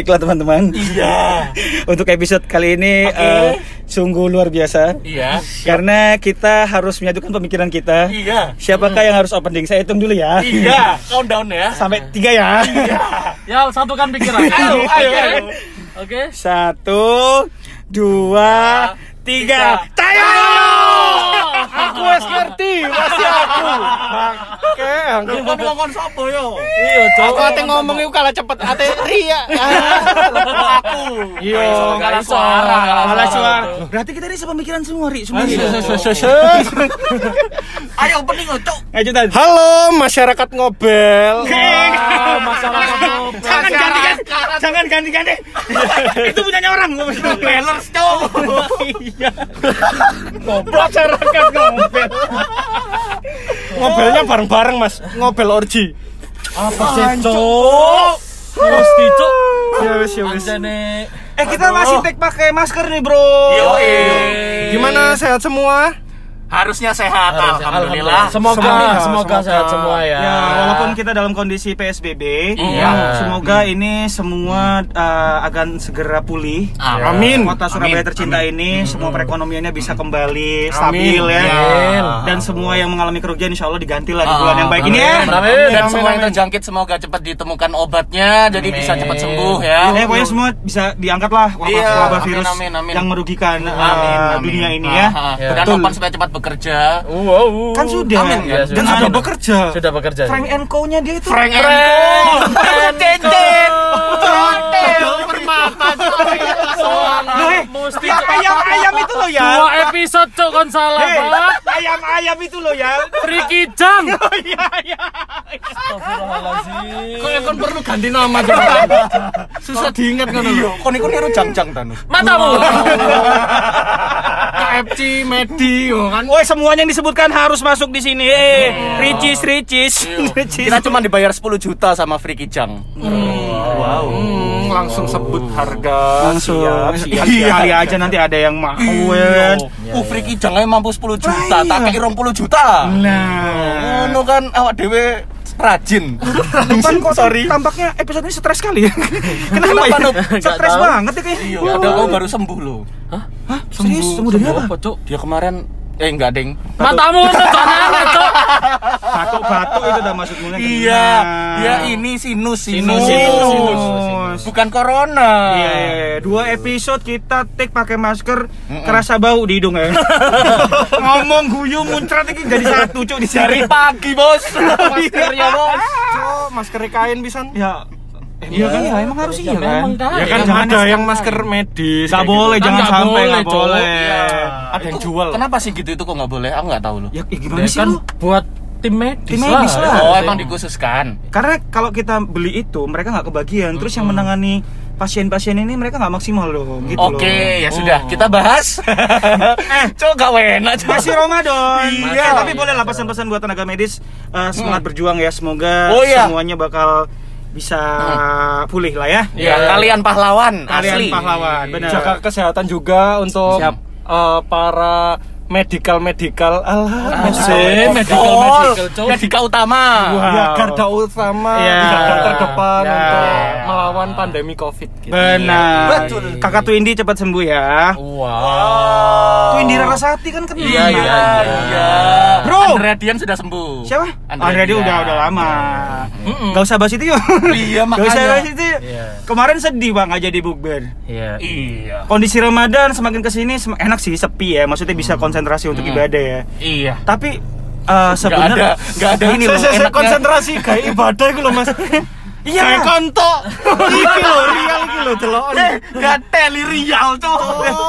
Baiklah teman-teman. iya Untuk episode kali ini Oke. eh, sungguh luar biasa. iya Karena kita harus menyatukan pemikiran kita. iya Siapakah yang harus opening? Saya hitung dulu ya. iya countdown ya Sampai tiga ya. Ya, satukan pikiran. ayo ayo ayo Oke. Satu, dua, tiga. Tayo! Aku wes ngerti, masih aku. Oke kok ngomong sopo yo Iya, Aku ate ngomong itu kalah cepet Ate ria aku Iya, nggak suara. Malah suara. Berarti kita ini sepemikiran semua, Ri. Semua. ayo opening cok Ayo Jutan. Halo masyarakat ngobel Ah, masyarakat ngobrol. Jangan ganti-ganti. Jangan ganti-ganti. Itu punyanya orang. Bellers cok Iya. Goblok masyarakat ngobel. Ngobelnya bareng-bareng mas Ngobel orji Apa sih, Cok? Mesti, Cok. Ya wis ya wis Anjane. Eh kita masih take pakai masker nih, Bro. Yoi. Gimana sehat semua? Harusnya sehat Harusnya, alhamdulillah Semoga, Semoga, semoga, semoga. sehat semua ya. Ya, walaupun kita dalam kondisi PSBB, Iya. semoga ini semua uh, akan segera pulih. Amin. Kota Surabaya Amin. tercinta ini, semua perekonomiannya bisa Amin. kembali stabil ya. Amin. Dan semua yang mengalami kerugian insya Allah diganti lah di Ah, bulan yang baik ini ya. amin, amin. Dan Amin, semua yang amin. terjangkit semoga cepat ditemukan obatnya jadi bisa cepat sembuh ya. Eh, pokoknya semua bisa diangkat lah wabah, Iya, wabah amin, virus amin, amin. yang merugikan uh, Amin, amin. dunia ini ya. Ah, ah. Ya. Dan Betul. Opan supaya cepat bekerja. Wow. Kan sudah. Amin, ya, Dan sudah. ada Sudah bekerja Sudah bekerja. Frank and Co-nya dia itu. Frank and. Co. Permata. Loh, eh, Mesti ya, ayam-ayam itu loh ya. dua episode cok kon salah banget. ayam-ayam itu loh ya. Friki Jang. Oh iya iya. Astagfirullahaladzim. Kok kan perlu ganti nama coba Susah diingat kan Iya, kon iku niru jang-jang tanu. Matamu. KFC, Medi oh kan Woi semuanya yang disebutkan harus masuk di sini. Eh, ricis ricis. Ricis. Kita cuma dibayar 10 juta sama Free Kijang. Wow. Hmm, langsung sebut harga langsung siap siap Iya, kali aja nanti ada yang mau Iya. kan. Uh, Free Kijang aja mampu 10 juta, Ah, iya. tak kei 20 juta. Nah, Ngono kan awak dhewe rajin. depan kok tampaknya episode ini stres kali ya. Kenapa Kenapa, ya? Stres banget ya kayaknya. Iya, padahal baru sembuh loh. Hah? Serius? Sembuh dari apa? Apa cok? Dia kemarin eh enggak, Deng. Matamu itu jangan cok. Batuk-batuk itu dah maksudmu kan? Iya, dia ini sinus, Sinus, sinus, sinus, sinus. Bukan corona. Iya, iya, iya. dua episode kita take pakai masker kerasa bau di hidung ya. Ngomong guyu muncrat ini jadi satu cuk di Dari pagi, Bos. Maskernya, Bos. Cok, masker kain pisan Ya. Iya kan ya, emang harus iya kan. memang kan. ya kan Ya, jangan jangan ada yang masker medis Gak gitu. boleh, Kan jangan sampai nggak Cok. boleh. Iya. Ada yang Itu jual. Kenapa sih gitu itu kok nggak boleh? Aku nggak tahu loh. Ya, gimana sih kan lu? buat tim medis, Tim medis lah. Oh, emang dikhususkan. Karena kalau kita beli itu mereka nggak kebagian, terus yang menangani pasien-pasien ini mereka nggak maksimal loh, gitu loh. Oke, ya sudah, kita bahas. eh, coba gak enak, coba. Masih Ramadan. Iya. Tapi boleh lah pesan-pesan buat tenaga medis eh, semangat berjuang ya. Semoga Oh, iya. semuanya bakal bisa pulih lah ya. Ya, kalian pahlawan, Kalian asli. pahlawan, benar. jaga kesehatan juga untuk Siap. eh, para medical medical alah Sih, medical Oh, medical. Medika utama. Wah. ya garda utama Ya. garda terdepan untuk melawan pandemi covid gitu. Benar. Betul. Kakak Twindi cepat sembuh ya. Wow. Twindi Rarasati kan kenal. Iya, iya, iya. Bro. Andre Dian sudah sembuh. Siapa? Andre Andre dia Dian. udah udah lama. Gak usah bahas itu yuk. Iya, Gak usah makanya. bahas itu. Iya. Kemarin sedih bang nggak jadi bukber. Iya. Iya. Kondisi Ramadan semakin ke sini sem- enak sih sepi ya. Maksudnya bisa konsentrasi untuk ibadah ya. Iya. Tapi eh, sebenarnya ada, nggak ada. ini Saya, loh saya, saya konsentrasi kayak ibadah gitu loh mas Iya. kayak kontok iki loh real iki loh delok Eh, gak teli rial, cok.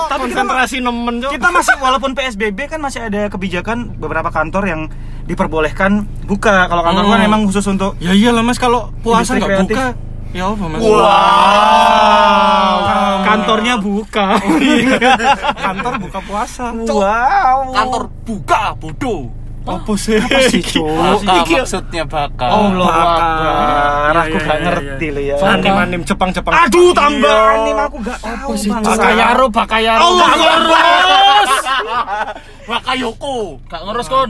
tapi konsentrasi nemen Cok. Kita masih walaupun PSBB kan masih ada kebijakan beberapa kantor yang diperbolehkan buka. Kalau kantor kan Hmm. emang khusus untuk ya iyalah mas kalau puasa nggak buka ya apa mas Wow. Kantornya buka. kantor buka puasa Wow. Kantor buka, bodoh. Apa sih? Apa sih? Baka maksudnya baka. Allah Akbar. Iya, Aku iya, gak iya, ngerti iya. loh ya. Anim anim Jepang Jepang. Aduh, tambah anim aku gak tahu. Bakayaro Bakayaro. Allah ngurus. Bakayoko. Gak ngurus kon.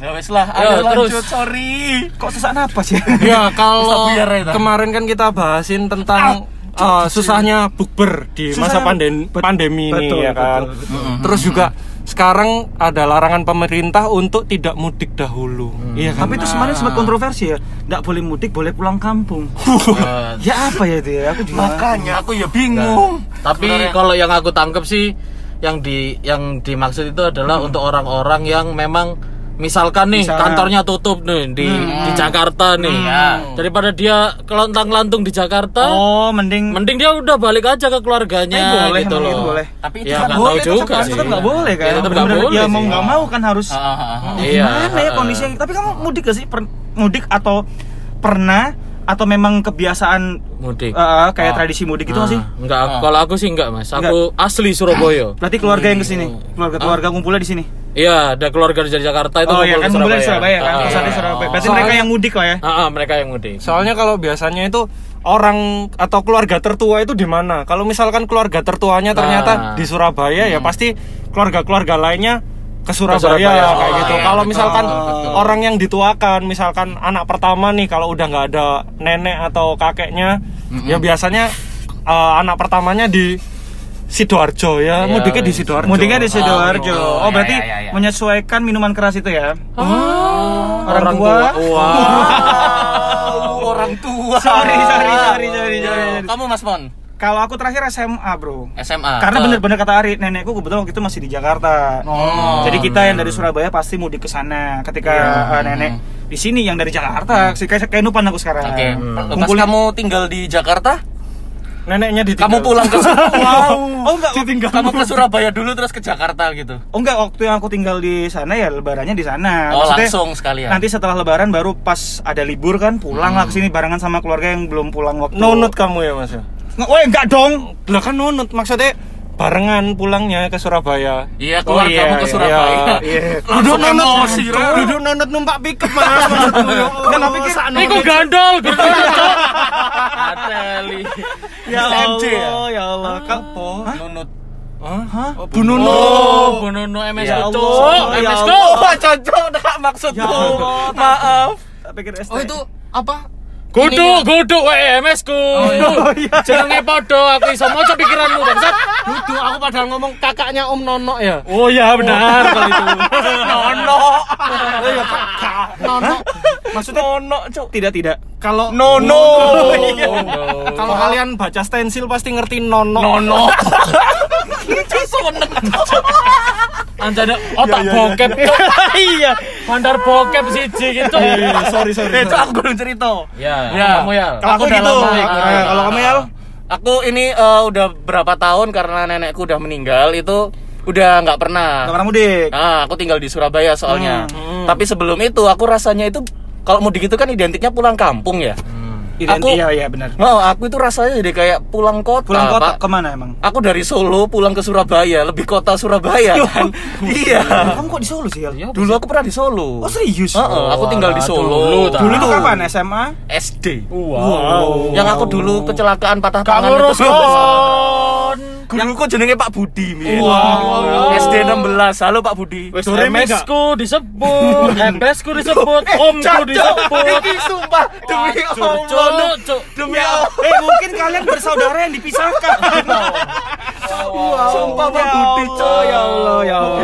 Ya wes lah, Ya, ayo terus. lanjut, sorry. Kok sesak napas ya? Ya kalau ya, kemarin kan kita bahasin tentang eh, susahnya bukber di masa Susah. pandemi, pandemi ini betul, ya kan. betul, betul. Terus juga sekarang ada larangan pemerintah untuk tidak mudik dahulu. Iya kan? Tapi itu sebenarnya sempat kontroversi ya. Nggak boleh mudik, boleh pulang kampung. Ya apa ya itu ya? Aku juga. Makanya aku ya bingung. Tapi Sebenarnya. kalau yang aku tangkep sih yang di yang dimaksud itu adalah untuk orang-orang yang memang misalkan nih Misalnya. kantornya tutup nih di di Jakarta nih. Daripada dia kelontang-lantung di Jakarta, Oh, mending mending dia udah balik aja ke keluarganya Eh, boleh, gitu loh. itu boleh. Tapi itu Ya, kan nggak boleh tahu juga sih. kan nggak boleh kan? Ya, tetap Bener-bener, boleh Ya mau nggak mau kan harus. Ah, ah, ah. Iya. Gimana ya kondisinya? Tapi kamu mudik gak sih? Per- mudik atau pernah atau memang kebiasaan Mudik. eh, kayak Ah. tradisi mudik itu nggak sih? Enggak, Ah. kalau aku sih enggak, Mas. Aku asli Surabaya. Berarti keluarga yang ke sini, keluarga-keluarga ngumpulnya di sini. Iya, ada keluarga dari Jakarta itu Oh iya kan ke di Surabaya kan, Ah, iya. Surabaya. Berarti Soalnya- mereka yang mudik lah ya. Ah, ah, mereka yang mudik. Soalnya kalau biasanya itu orang atau keluarga tertua itu di mana? Kalau misalkan keluarga tertuanya ternyata Ah. di Surabaya ya pasti keluarga-keluarga lainnya ke Surabaya, Surabaya. kayak Oh, gitu. iya, kalau misalkan betul. orang yang dituakan, misalkan anak pertama nih kalau udah nggak ada nenek atau kakeknya, ya biasanya eh, anak pertamanya di Sidoarjo ya, Iya, mudiknya di. Sidoarjo. Mudiknya di Sidoarjo. Oh, Oh, iya, berarti iya, iya, iya. menyesuaikan minuman keras itu ya. Orang tua. Wow, orang tua. Sorry, sorry, sorry, sorry, sorry. Kamu Mas Mon, Kalau aku terakhir SMA, Bro. SMA. Karena bener-bener kata Ari, nenekku kebetulan waktu itu masih di Jakarta. Oh. Jadi kita yang dari Surabaya pasti mudik ke sana. Ketika uh, nenek di sini yang dari Jakarta, Si kayak kayak nupan aku sekarang. Oke. Hmm. Pas kamu tinggal di Jakarta, Neneknya di kamu pulang ke Wow. Oh enggak, Kamu ke Surabaya dulu terus ke Jakarta gitu. oh enggak waktu yang aku tinggal di sana ya lebarannya di sana. Oh, Maksudnya, langsung sekalian. Nanti setelah lebaran baru pas ada libur kan pulang lah ke sini barengan sama keluarga yang belum pulang waktu. nunut kamu ya mas ya. Oh enggak dong. Lah kan nunut maksudnya barengan pulangnya ke Surabaya. Iya, keluar iya, kamu ke iya, Surabaya. Iya. Duduk Langsung nunut, emosi, Ra. duduk nunut numpak pickup mas. maksudku ya. Enggak tapi kan Iku gandol, gitu. Ateli. ya? Allah, ya Allah. Kapo? Nunut. Hah? Oh, Bu Nuno. Oh, Bu Nuno MS Ya. Allah, ya MS Allah. Oh, cocok dah maksudku. Maaf. Tak pikir ST. Oh, itu apa? Kudu, kudu wae MS ku. iya. Jenenge padha, aku iso maca pikiranmu, bangsat. Duduk aku padahal ngomong kakaknya Om Nono ya. Oh iya benar kalau itu. Nono. Oh iya kakak. Nono. Maksudnya Nono, Cuk. tidak tidak. Kalau Nono. kalau kalian baca stensil pasti ngerti Nono. Nono. Anjane otak bokep tuh. Iya. Bandar bokep siji gitu. Iya, sorry sorry. Eh, Itu sorry. aku belum cerita. Ya, kamu ya. Kalau aku gitu. Eh. Kalau kamu ya? Aku ini eh, udah berapa tahun karena nenekku udah meninggal itu udah nggak pernah. Enggak pernah mudik. Ah, aku tinggal di Surabaya soalnya. Tapi sebelum itu aku rasanya itu kalau mudik itu kan identiknya pulang kampung ya. Ident- Aku- iya iya benar. Oh, aku itu rasanya jadi kayak pulang kota. Pulang kota Pak. ke mana emang? Aku dari Solo pulang ke Surabaya, lebih kota Surabaya kan. iya. Kamu kok di Solo sih? Yal? Dulu aku pernah di Solo. Oh serius? Heeh, aku tinggal di Solo. dulu. Dulu itu kapan? SMA? SD. Wow. Yang aku dulu kecelakaan patah Gak tangan kon. Guruku jenenge Pak Budi. Mir. Wow. SD 16. Halo Pak Budi. Wis Doremi MS ku disebut, MS ku disebut, Eh, Om ku Cocok. disebut. Ini sumpah demi Allah. Demi Ya, Allah. eh mungkin kalian bersaudara yang dipisahkan. Sumpah Pak Ya Budi, coy. ya Allah, ya Allah.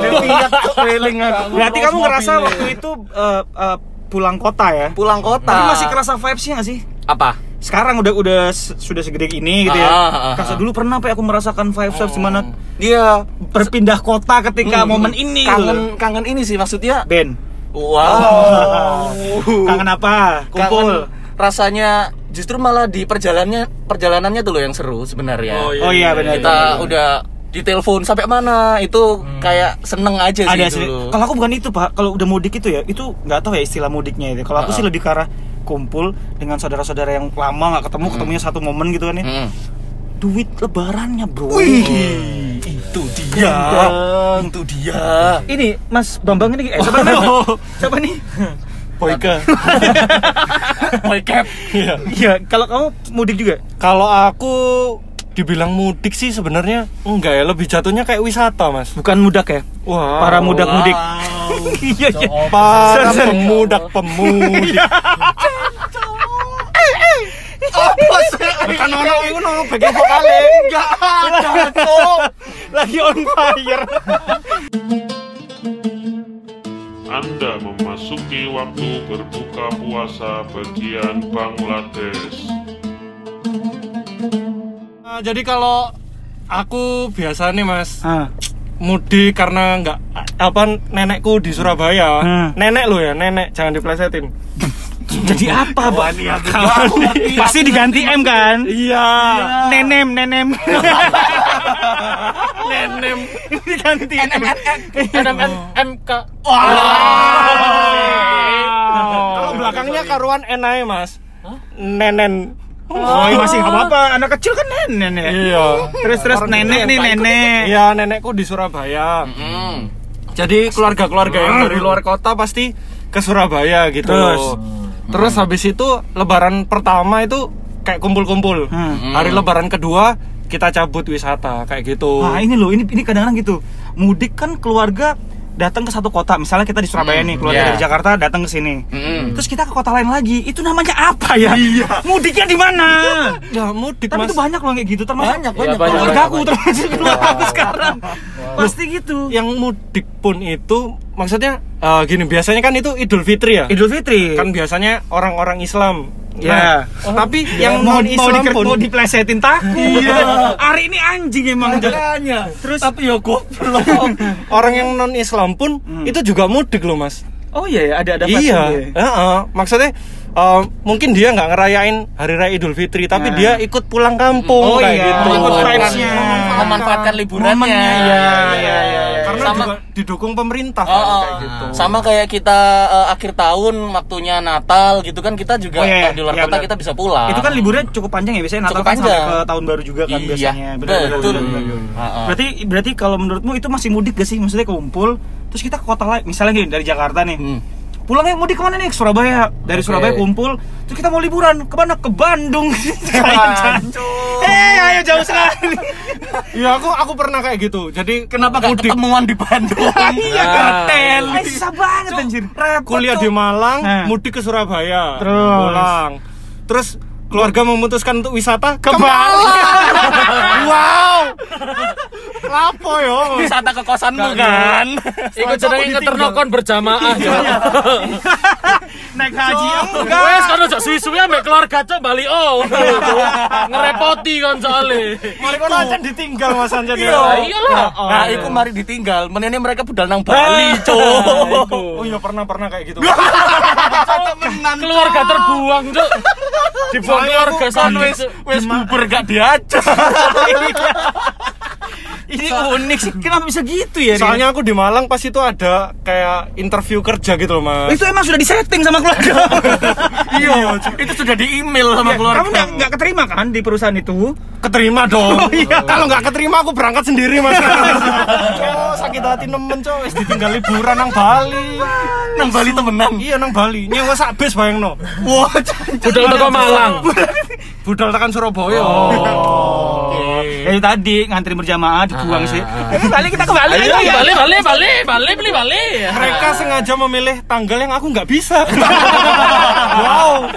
Berarti kamu ngerasa waktu itu eh, eh, pulang kota ya? pulang kota. Tapi masih kerasa vibes-nya nggak sih? apa? Sekarang udah udah sudah segede ini gitu ya. Ah, ah, ah, Kerasa ah. dulu pernah apa ya aku merasakan vibes vibes di mana Iya. berpindah kota ketika Hmm, momen ini. kangen kangen ini sih maksudnya. Ben. Wow. Kangen apa? Kumpul. Kangen rasanya justru malah di perjalanannya perjalanannya tuh loh yang seru sebenarnya. Oh iya benar. Kita benar. udah ditelepon sampai mana itu kayak seneng aja sih ada sih. dulu. Kalau aku bukan itu pak. Kalau udah mudik itu ya, itu nggak tahu ya istilah mudiknya itu. Kalau aku Ah, sih ah. lebih ke arah kumpul dengan saudara-saudara yang lama nggak ketemu, ketemunya satu momen gitu kan ya. Mm. Duit lebarannya bro. Wih, Itu dia. Itu dia. Ini Mas Bambang ini eh siapa namanya? Siapa nih? Boyke. Boy cap. Iya, kalau kamu mudik juga? Kalau aku dibilang mudik sih sebenarnya enggak ya, lebih jatuhnya kayak wisata, Mas. Bukan mudak ya? Wah. Para mudak mudik. Wow. Iya, iya. para pemudak pemudi. Apa sih? Kan ono iku no bagian vokale. Enggak ada, Cok. Lagi on fire. Anda memasuki waktu berbuka puasa bagian Bangladesh. Nah, jadi kalau aku biasa nih, Mas, Ah, mudik karena nggak apa nenekku di Surabaya. Hmm. Nenek lo ya, nenek, jangan diplesetin. Jadi apa, Pak? ya, Pasti diganti M kan? Iya. Nenem, nenem. Nenem. diganti. NMNMK Kalau belakangnya karuan enai, Mas. Nenen. Oh, iya, masih nggak apa-apa. Anak kecil kan nenek ya. Iya. Terus terus Orang nenek nih nenek. Iya, nenekku di Surabaya. Hmm. Jadi keluarga-keluarga yang dari luar kota pasti ke Surabaya gitu. Terus? Terus habis itu lebaran pertama itu kayak kumpul-kumpul. Hmm. Hari lebaran kedua kita cabut wisata kayak gitu. Nah ini loh, ini ini kadang-kadang gitu. Mudik kan keluarga datang ke satu kota. Misalnya kita di Surabaya nih, keluarga iya. dari Jakarta datang ke sini. Mm-mm. Terus kita ke kota lain lagi. Itu namanya apa ya? Iya. Mudiknya di mana? Ya mudik Tapi Mas. itu banyak loh kayak gitu. Termasuk Banyak, Iya, banyak. banyak. keluarga aku banyak. termasuk keluarga aku sekarang. Pasti gitu. Yang mudik pun itu maksudnya eh, gini biasanya kan itu Idul Fitri ya. Idul Fitri. Kan biasanya orang-orang Islam. Ya. Nah, tapi yang yang mau, non mau, Islam di, pun mau diplesetin takut. Iya. Hari ini anjing emang. Makanya. Terus Tapi ya goblok. orang yang non Islam pun Hmm. itu juga mudik loh mas. Oh iya ya, ada ada iya, ya. Heeh. maksudnya eh, mungkin dia nggak ngerayain hari raya Idul Fitri, tapi Nah. dia ikut pulang kampung Oh kayak iya, gitu. ikut Memanfaatkan- liburannya. Momennya, iya, iya, iya. Karena Sama- juga didukung pemerintah Oh, kan, kayak gitu. sama kayak kita eh, akhir tahun waktunya Natal gitu kan kita juga Oh, iya, eh, di luar iya, kota benar. kita bisa pulang. Itu kan liburnya cukup panjang ya biasanya Natal Cukup kan sampai ke tahun baru juga kan Iya, biasanya. Benar, benar, betul. benar, benar, benar. Heeh. Berarti berarti kalau menurutmu itu masih mudik gak sih? Maksudnya kumpul terus kita ke kota lain, misalnya gini dari Jakarta nih. Hmm. Pulangnya mudik ke mana nih? Ke Surabaya. Dari Oke. Surabaya kumpul, terus kita mau liburan ke mana? Ke Bandung. Eh, ayo jauh sekali. Iya, aku aku pernah kayak gitu. Jadi Kenapa gak ketemuan di Bandung? Iya, gatel. Eh, susah banget anjir. kuliah di Malang, Nah. mudik ke Surabaya, Terus? pulang. Terus keluarga memutuskan untuk wisata ke wow. Lapo yo. Wisata ke kosanmu kan? Iku jenenge ngeternokon berjamaah ya. Naik haji enggak. Wes kan aja suwi-suwi ambek keluarga cok bali oh. Ngerepoti kan soalnya. Mari kono aja ditinggal Mas Anjan. Iya. iyalah. Nah, iku mari ditinggal. Menene mereka budal nang Bali, cok. Oh iya pernah pernah kayak gitu. Keluarga terbuang cok. Dibuang keluarga Kan sana. wes buber gak diajak. Ini unik sih. Kenapa bisa gitu ya? Soalnya aku di Malang pas itu ada kayak interview kerja gitu loh Mas. itu emang sudah disetting sama keluarga. Iya, itu sudah di email sama keluarga. Kamu nggak nggak keterima kan di perusahaan itu? keterima dong. Oh, iya. Kalau nggak keterima aku berangkat sendiri mas. oh, sakit hati nemen coy. Wis ditinggal liburan nang Bali. nang Bali temenan. Iya nang Bali. Nyewa sak bis bayang no. Wah. Budal teko Malang. Budal tekan Surabaya. Dari tadi ngantri berjamaah dibuang sih. Balik kita ke Bali. Ayo ya. balik balik balik balik beli balik. Mereka sengaja memilih tanggal yang aku nggak bisa. wow.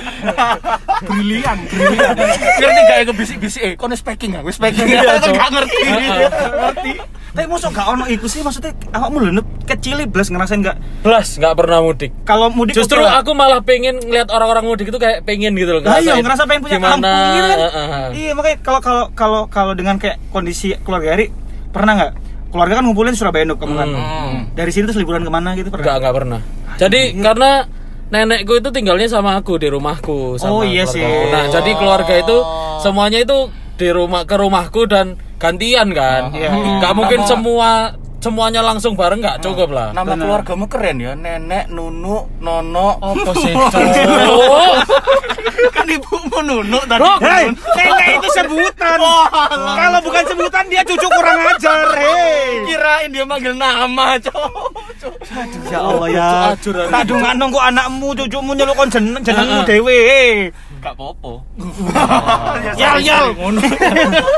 Brilian, brilian. Nih gak bisik-bisik eh kono speaking ya, wis speaking. Iya, Kan Cok. gak ngerti. ngerti. Tapi mosok gak ono iku sih maksudnya awakmu lho kecil blas ngerasain gak Belas nggak pernah mudik. kalau mudik Justru oke lah. aku malah pengen ngeliat orang-orang mudik itu kayak pengen gitu loh. Lah iya ngerasa pengen punya gimana, kampung gitu kan. eh, eh. Iya makanya kalau kalau kalau kalau dengan kayak kondisi keluarga Ari pernah nggak? Keluarga kan ngumpulin Surabaya Nuk, kamu kan. Hmm. Dari sini terus liburan ke mana gitu pernah? enggak pernah. Jadi karena nenekku itu tinggalnya sama aku di rumahku Oh, sama iya keluargaku. sih. Nah, jadi keluarga itu semuanya itu di rumah ke rumahku dan gantian kan. Iya. Enggak mungkin Nama- semua semuanya langsung bareng enggak cukup lah. Nama keluargamu keren ya, nenek, nunu, nono. Apa sih? kan ibumu nunu tadi. Hei, nenek itu sebutan. Kalau bukan sebutan dia cucu kurang ajar. Hei. Kirain dia manggil nama, cok. Ya Allah ya. Tak kok anakmu cucumu nyelukon jeneng jenengmu dhewe. Gak popo. Yal yal.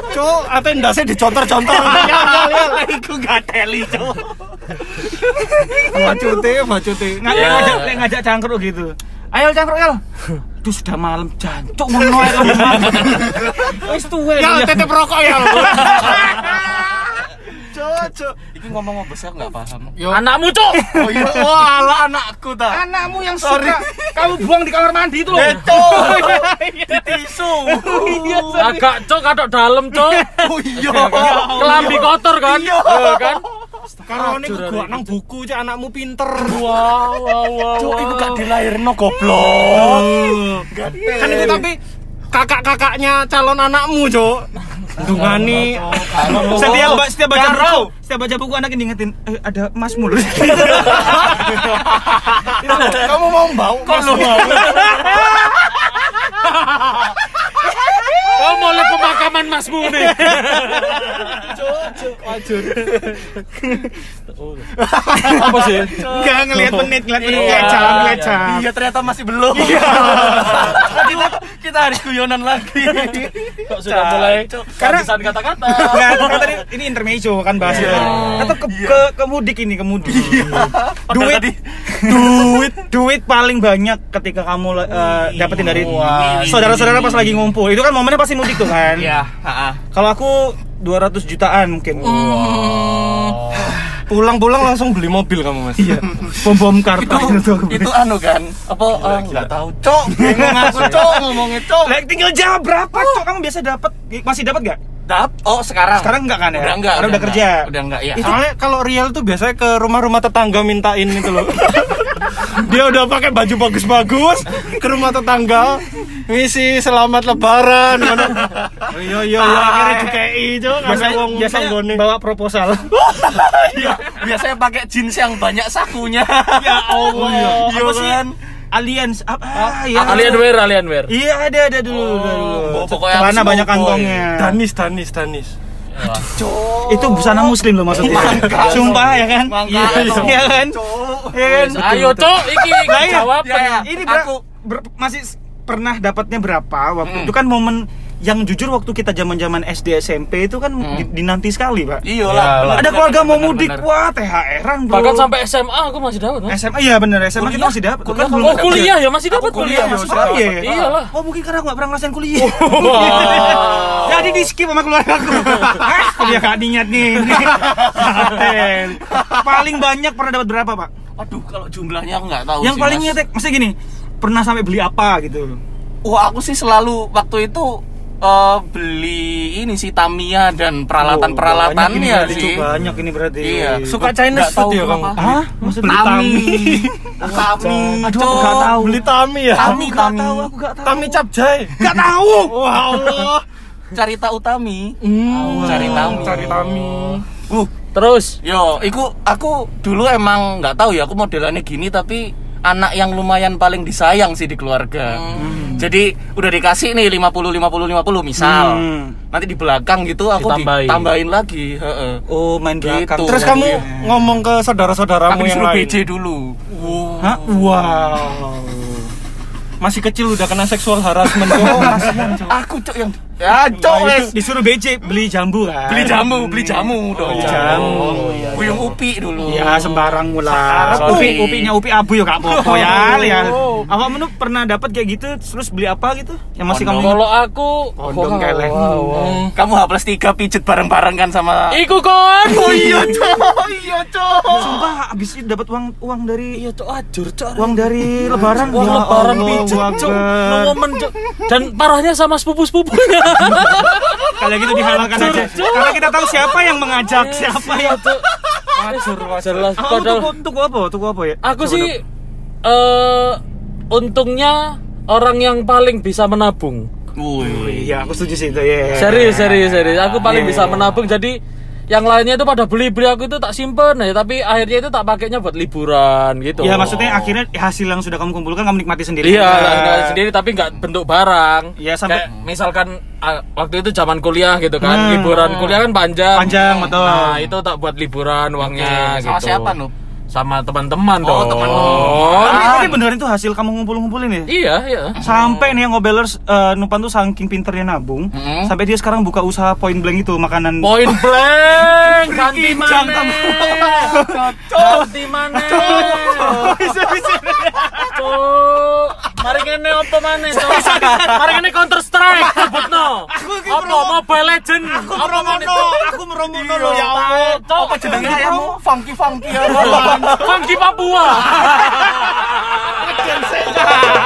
Cuk, ate ndase dicontor-contor. Yal yal yal. Iku gak teli, Cuk. Macute, macute. Nggak Ya. ngajak ngajak cangkruk gitu. Ayo cangkruk yal. Duh sudah malam jancuk ngono ae. Wis tuwe. Ya, tetep rokok ya. Iki ngomong apa sih nggak paham. Anakmu, Cuk. Oh iya, wah lah anakku ta. Anakmu yang suka kamu buang di kamar mandi itu loh. Di tisu. Agak, Cuk, kadok dalam, Cuk. Oh iya. Kelambi kotor kan? Iya kan? Karo ini gua nang buku cek anakmu pinter. Wow, wow, wow. Cok, itu gak dilairno goblok. Kan itu tapi kakak-kakaknya calon anakmu, Cuk. Dungani Setiap ba- setiap baca buku, setiap baca buku anak ini ingetin eh, ada Mas Mul. kamu mau bau kok lu Oh, mulai pemakaman masmu nih. apa sih? Enggak ngelihat menit, ngelihat menit, ngelihat jam, ngelihat jam. Iya ternyata masih belum. kita, kita harus guyonan lagi. Kok sudah mulai Karena- kata-kata. Enggak, kan tadi ini intermezzo kan bahasnya. Tetap ke, ke, ke mudik ini, ke mudik. duit, tadi. duit, duit paling banyak ketika kamu eh, dapetin dari saudara-saudara pas lagi ngumpul. Itu kan momennya pasti mudik tuh kan. Iya, heeh. Kalau aku 200 jutaan mungkin. Pulang-pulang langsung beli mobil kamu, Mas. Iya. Bom bom kartu itu itu anu kan apa eh, nggak tahu cok bingung aku cok ngomongnya cok Lah tinggal jawab berapa, Cok? Kamu biasa dapat masih dapat gak? dap oh sekarang Sekarang enggak kan ya? udah enggak Karena udah kerja. udah enggak ya Soalnya kalau Riel tuh biasanya ke rumah-rumah tetangga mintain itu loh. Dia udah pakai baju bagus-bagus ke rumah tetangga misi selamat lebaran. Oh, Iya iya iya akhirnya dikei cuk Biasanya, wong biasanya bawa proposal. Iya, biasanya pakai jeans yang banyak sakunya ya Allah. Iya Apa sih? kan? Aliens apa? Ah, iya. Alien wear, alien wear. Iya ada ada dulu. ada dulu. Oh, pokoknya Celana aku banyak kantongnya. Danis Danis Danis. Itu busana muslim loh maksudnya. Sumpah ya kan? Mangga, Iya iya kan? Iya kan? Ayo, Cok, iki Lah, iya. jawab. Ya, ya. Ini ber- Aku- ber- masih pernah dapatnya berapa waktu Mm. itu kan momen yang jujur waktu kita zaman-zaman SD SMP itu kan di- dinanti sekali, Pak. iya lah Ada keluarga mau mudik, wah THR-an bro. Bahkan sampai SMA aku masih dapat. Mas. SMA iya bener SMA kita masih dapat. Kuliah Kan belum Oh, kuliah ya masih dapat kuliah. kuliah, Oh iya. ya? Iyalah. Oh mungkin karena aku gak pernah ngerasain kuliah. Jadi di skip sama keluarga aku. Ah, kuliah gak niat nih. Paling banyak pernah dapat berapa, Pak? Aduh kalau jumlahnya aku nggak tahu Yang sih, paling Mas. nyetek, maksudnya gini, pernah sampai beli apa gitu. wah aku sih selalu waktu itu eh, beli ini sih Tamiya dan peralatan peralatannya banyak ini berarti, sih banyak ini berarti. iya Suka Chinese Nggak tahu food ya, kamu? Hah? Maksudnya Tami Tami Aduh, aku gak tahu. Beli Tami ya. Tami Aku gak Tami tahu, aku gak tahu. Tami capjay. Gak tahu. Wah Allah. cari tahu Tami Hmm, cari Tami cari Tami. uh Terus Yo, iku aku dulu emang nggak tahu ya aku modelannya gini tapi anak yang lumayan paling disayang sih di keluarga. Jadi udah dikasih nih 50 50 50 misal. Hmm. Nanti di belakang gitu aku Ditambahin. ditambahin lagi, heeh. Oh, main belakang. Gitu. Terus kamu ngomong ke saudara-saudaramu yang lain. BJ dulu. Hah? Wow. Masih kecil udah kena seksual harassment. Oh, kasihan. Aku cok yang ya cok wes. disuruh BJ beli jambu kan. Beli jamu, beli jamu dong. Beli jamu. Buyung upi dulu. Ya sembarang. Sekarang Upi, Upi. upinya upi abu ya kak Popo ya. ya. Apa menu pernah dapat kayak gitu? Terus beli apa gitu? Yang masih kamu kalau aku Kondom keleng. Hmm. Kamu H plus 3 pijet bareng-bareng kan sama Iku kon. Oh iya cok, iya cok. Sumpah abis itu dapat uang uang dari Iya, Cok, ajur, Cok. uang dari lebaran. Wah, Ya lebaran pijet, momen, Cok. Dan parahnya sama sepupu-sepupunya. Kalau gitu dihalalkan aja. Karena kita tahu siapa yang mengajak, siapa yang Cok. Ajur, jelas. Oh, Padahal tuku, tuku apa? Tuku apa ya? aku Coba sih eh untungnya orang yang paling bisa menabung. Wih. Iya, aku setuju sih itu ya. Serius, serius, serius. Aku paling Iya, bisa iya. menabung jadi yang lainnya itu pada beli-beli aku itu tak simpen ya tapi akhirnya itu tak pakainya buat liburan gitu Ya maksudnya akhirnya hasil yang sudah kamu kumpulkan kamu nikmati sendiri. Iya, nggak- nggak sendiri tapi nggak bentuk barang. Iya, sampai- Kayak misalkan waktu itu zaman kuliah gitu kan, Hmm. liburan kuliah kan panjang. Panjang, betul. Nah, itu tak buat liburan uangnya sama gitu. siapa, Nup? Sama teman-teman Oh, dong. teman. Tapi, tapi beneran itu hasil kamu ngumpul-ngumpulin ya? Iya, iya. Sampai nih yang ngobelers eh, Nupan tuh saking pinternya nabung, Mm-mm. sampai dia sekarang buka usaha point blank itu makanan. Point blank, ganti mana? Ganti mana? Cuk, Mari kene apa maneh? Mari kene Counter Strike sebutno. Aku iki apa Mobile Legend. Aku meromono, aku meromono lho ya iya, Allah. Apa jenenge ayammu? Funky Funky ya. Funky Papua. Ngeden sik. Ya.